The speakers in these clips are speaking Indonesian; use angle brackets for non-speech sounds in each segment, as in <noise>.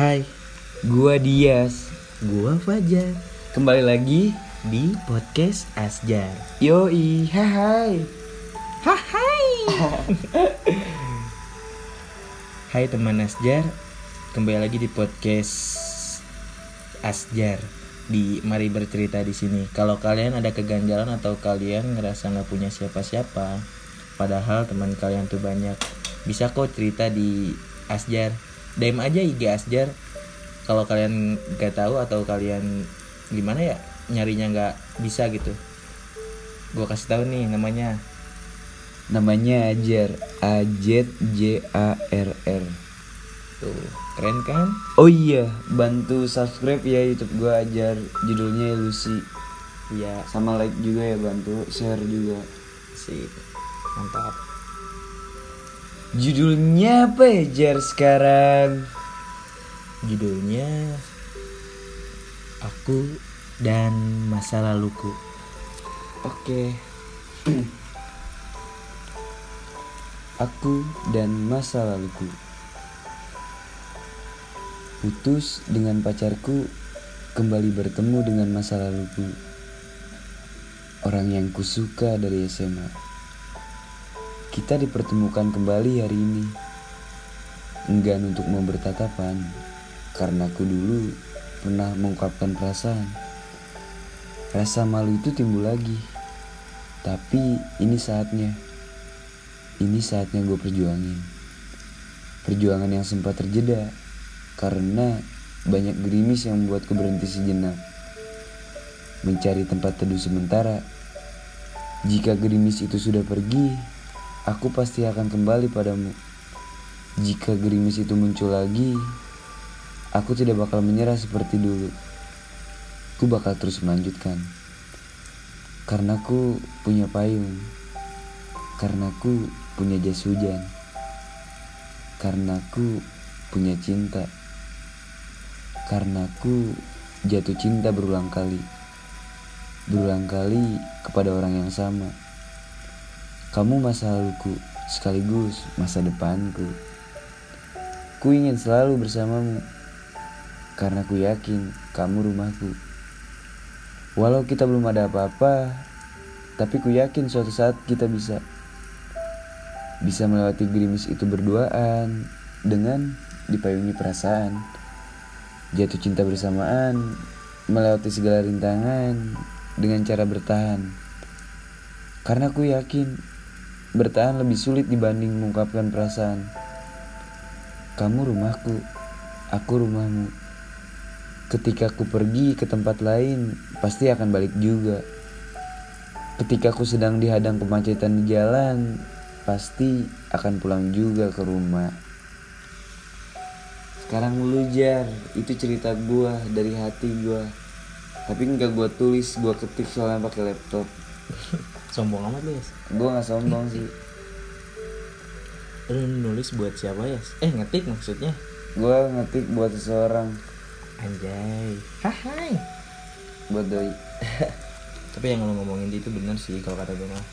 Hai, gua Dias, gua Fajar. Kembali lagi di podcast Asjar. Yoi, hai. Hai. <laughs> Hai teman Asjar, kembali lagi di podcast Asjar di Mari Bercerita di sini. Kalau kalian ada keganjalan atau kalian ngerasa nggak punya siapa-siapa, padahal teman kalian tuh banyak, bisa kok cerita di Asjar. DM aja IG Asjar. Kalau kalian nggak tahu atau kalian gimana ya nyarinya nggak bisa gitu, gue kasih tahu nih namanya. Namanya Ajar, A J J A R R. Tuh, keren kan? Oh iya, bantu subscribe ya YouTube gua ajar judulnya Lucy. Iya, sama like juga ya bantu share juga sih. Mantap. Judulnya apa ya Jar sekarang? Judulnya Aku dan Masa Laluku. oke aku dan masa laluku putus dengan pacarku kembali bertemu dengan masa laluku orang yang kusuka dari SMA kita dipertemukan kembali hari ini. Enggan untuk mau bertatapan karena aku dulu pernah mengungkapkan perasaan. Rasa malu itu timbul lagi. Tapi ini saatnya. Ini saatnya gue perjuangin. Perjuangan yang sempat terjeda karena banyak gerimis yang membuatku berhenti sejenak. Mencari tempat teduh sementara. Jika gerimis itu sudah pergi aku pasti akan kembali padamu. Jika gerimis itu muncul lagi aku tidak bakal menyerah seperti dulu. Ku bakal terus melanjutkan. Karena ku punya payung. Karena ku punya jas hujan. Karena ku punya cinta. Karena ku jatuh cinta berulang kali. Berulang kali kepada orang yang sama kamu masa laluku sekaligus masa depanku. Ku ingin selalu bersamamu karena ku yakin kamu rumahku. Walau kita belum ada apa-apa tapi ku yakin suatu saat kita bisa bisa melewati gerimis itu berduaan dengan dipayungi perasaan. Jatuh cinta bersamaan melewati segala rintangan dengan cara bertahan. Karena ku yakin bertahan lebih sulit dibanding mengungkapkan perasaan kamu rumahku aku rumahmu ketika ku pergi ke tempat lain pasti akan balik juga ketika aku sedang dihadang kemacetan di jalan pasti akan pulang juga ke rumah. Sekarang lu itu cerita gua dari hati gua. Tapi nggak gua tulis, gua ketik soalnya pakai laptop. <laughs> Sombong amat lu ya. Gua nggak sombong sih. Lu nulis buat siapa ya? Eh ngetik maksudnya. Gua ngetik buat seseorang, Anjay. Hai. buat doi. <laughs> Tapi yang lu ngomongin itu bener sih kalau kata gue mah.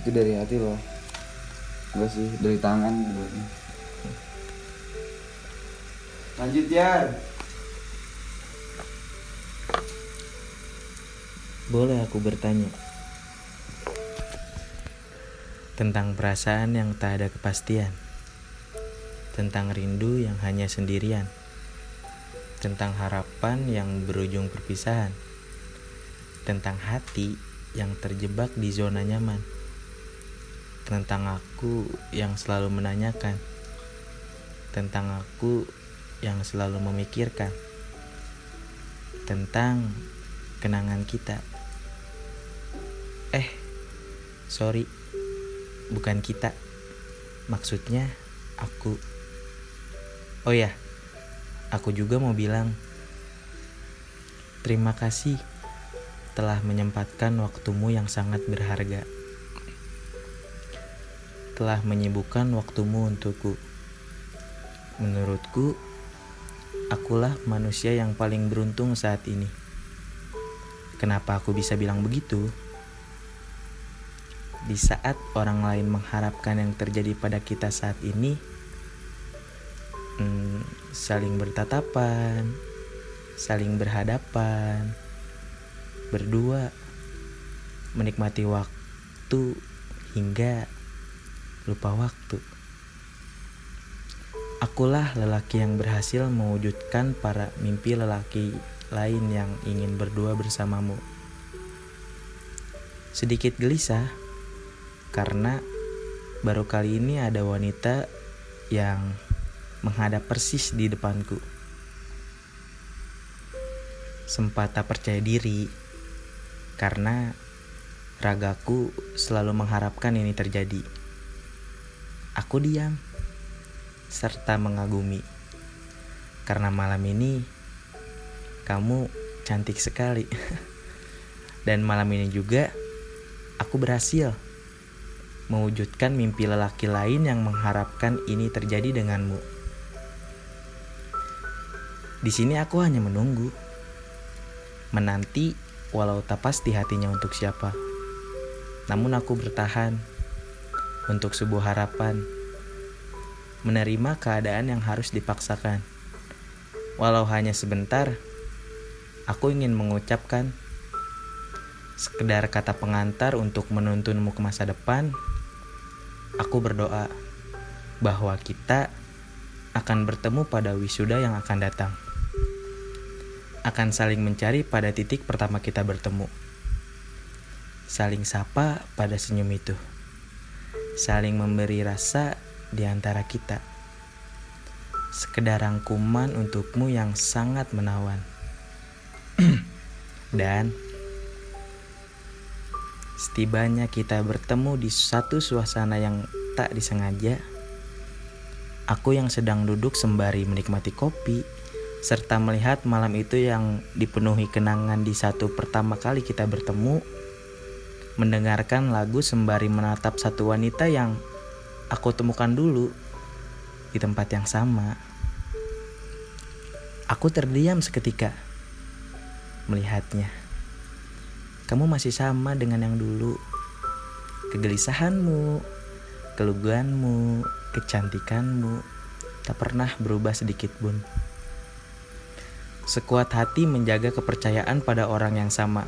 Itu dari hati loh. Gua sih dari tangan buatnya. Lanjut jar. Boleh aku bertanya? Tentang perasaan yang tak ada kepastian, tentang rindu yang hanya sendirian, tentang harapan yang berujung perpisahan, tentang hati yang terjebak di zona nyaman, tentang aku yang selalu menanyakan, tentang aku yang selalu memikirkan, tentang kenangan kita. Eh, sorry, bukan kita. Maksudnya aku. Oh ya, aku juga mau bilang terima kasih telah menyempatkan waktumu yang sangat berharga. Telah menyibukkan waktumu untukku. Menurutku, akulah manusia yang paling beruntung saat ini. Kenapa aku bisa bilang begitu? Di saat orang lain mengharapkan yang terjadi pada kita saat ini, hmm, saling bertatapan, saling berhadapan, berdua, menikmati waktu hingga lupa waktu. Akulah lelaki yang berhasil mewujudkan para mimpi lelaki lain yang ingin berdua bersamamu. Sedikit gelisah karena baru kali ini ada wanita yang menghadap persis di depanku. Sempat tak percaya diri karena ragaku selalu mengharapkan ini terjadi. Aku diam serta mengagumi. Karena malam ini kamu cantik sekali. <laughs> Dan malam ini juga aku berhasil mewujudkan mimpi lelaki lain yang mengharapkan ini terjadi denganmu. Di sini aku hanya menunggu, menanti walau tak pasti hatinya untuk siapa. Namun aku bertahan untuk sebuah harapan menerima keadaan yang harus dipaksakan. Walau hanya sebentar, aku ingin mengucapkan sekedar kata pengantar untuk menuntunmu ke masa depan. Aku berdoa bahwa kita akan bertemu pada wisuda yang akan datang. Akan saling mencari pada titik pertama kita bertemu. Saling sapa pada senyum itu. Saling memberi rasa di antara kita. Sekedar rangkuman untukmu yang sangat menawan. <clears throat> Dan setibanya kita bertemu di satu suasana yang tak disengaja, aku yang sedang duduk sembari menikmati kopi serta melihat malam itu yang dipenuhi kenangan di satu pertama kali kita bertemu, mendengarkan lagu sembari menatap satu wanita yang aku temukan dulu di tempat yang sama. Aku terdiam seketika melihatnya. Kamu masih sama dengan yang dulu. Kegelisahanmu, keluguanmu, kecantikanmu tak pernah berubah sedikit pun. Sekuat hati menjaga kepercayaan pada orang yang sama.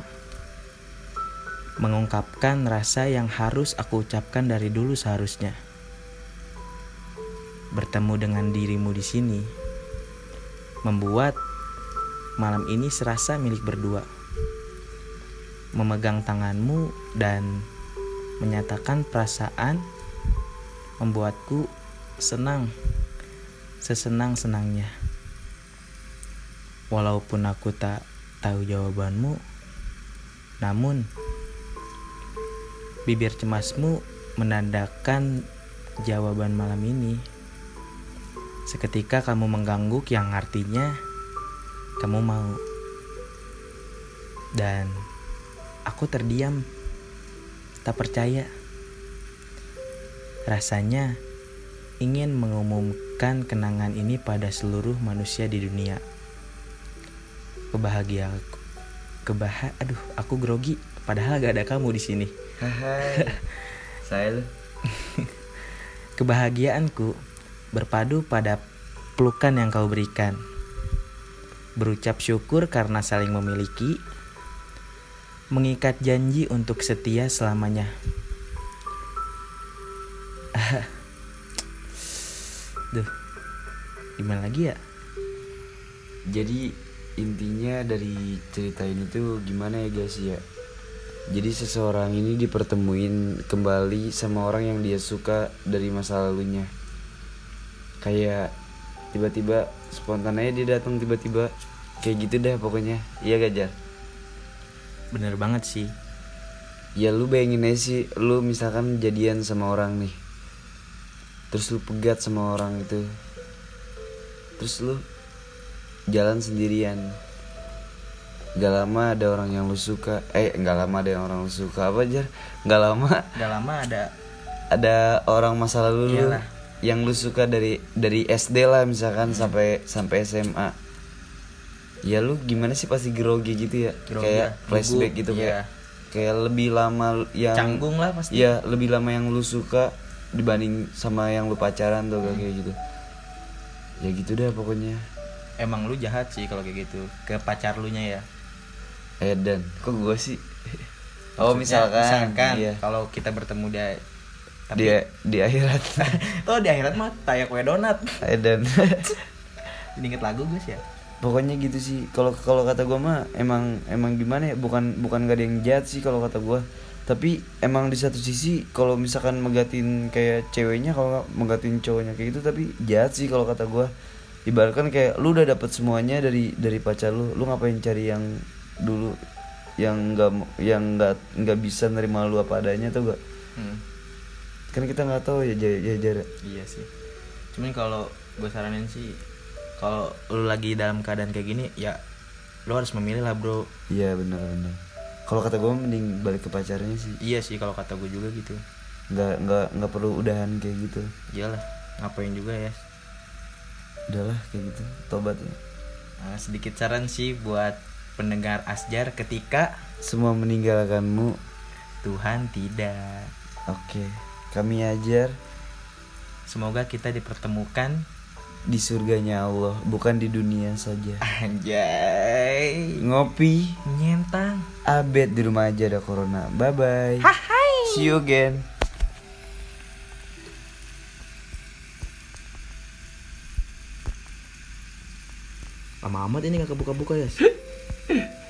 Mengungkapkan rasa yang harus aku ucapkan dari dulu seharusnya bertemu dengan dirimu di sini membuat malam ini serasa milik berdua. Memegang tanganmu dan menyatakan perasaan membuatku senang, sesenang-senangnya. Walaupun aku tak tahu jawabanmu, namun bibir cemasmu menandakan jawaban malam ini. Seketika kamu mengganggu yang artinya kamu mau. Dan aku terdiam, tak percaya. Rasanya ingin mengumumkan kenangan ini pada seluruh manusia di dunia. Kebahagiaan kebah aduh aku grogi padahal gak ada kamu di sini. <laughs> Saya Kebahagiaanku berpadu pada pelukan yang kau berikan. Berucap syukur karena saling memiliki, mengikat janji untuk setia selamanya. <laughs> Duh, gimana lagi ya? Jadi intinya dari cerita ini tuh gimana ya guys ya? Jadi seseorang ini dipertemuin kembali sama orang yang dia suka dari masa lalunya. Kayak tiba-tiba spontan aja dia datang tiba-tiba. Kayak gitu dah pokoknya. Iya gajar Bener banget sih. ya lu bayangin aja sih lu misalkan jadian sama orang nih. Terus lu pegat sama orang itu terus lu jalan sendirian. Gak lama ada orang yang lu suka. Eh gak lama ada yang orang lu suka. Apa aja Gak lama. Gak lama ada. Ada orang masa lalu lu Iyalah. yang lu suka dari dari SD lah misalkan sampai sampai SMA ya lu gimana sih pasti grogi gitu ya? Grogi kayak lah, flashback gitu iya. kayak kayak lebih lama yang canggung lah pasti. ya lebih lama yang lu suka dibanding sama yang lu pacaran tuh kayak gitu. Ya gitu deh pokoknya. Emang lu jahat sih kalau kayak gitu ke pacar lu nya ya. Edan kok gue sih? <laughs> Oh Maksudnya, misalkan, misalkan iya. kalau kita bertemu di di di akhirat. <laughs> Oh di akhirat mah kayak kue donat. Edan <laughs> ini inget lagu gue sih ya pokoknya gitu sih. Kalau kalau kata gue mah emang emang gimana ya? Bukan bukan gak ada yang jahat sih kalau kata gue tapi emang di satu sisi kalau misalkan megatin kayak ceweknya kalau megatin cowoknya kayak gitu tapi jahat sih kalau kata gue ibaratkan kayak lu udah dapet semuanya dari dari pacar lu lu ngapain cari yang dulu yang nggak yang nggak nggak bisa nerima lu apa adanya tuh gak Hmm, kan kita nggak tahu ya jar ya jar iya sih. Cuman kalau gue saranin sih kalau lu lagi dalam keadaan kayak gini ya lu harus memilih lah bro. Iya benar benar. Kalau kata gue mending balik ke pacarnya sih. Iya sih kalau kata gue juga gitu. Nggak nggak nggak perlu udahan kayak gitu. Iyalah ngapain juga ya? Udahlah kayak gitu. Tobat ya. Nah, sedikit saran sih buat pendengar Asjar ketika semua meninggalkanmu. Tuhan tidak. Oke kami ajar semoga kita dipertemukan di surganya Allah bukan di dunia saja. Anjay. Ngopi. Nyentang. Abet di rumah aja ada corona. Bye bye see you again. Lama amat ini gak kebuka-buka ya <laughs>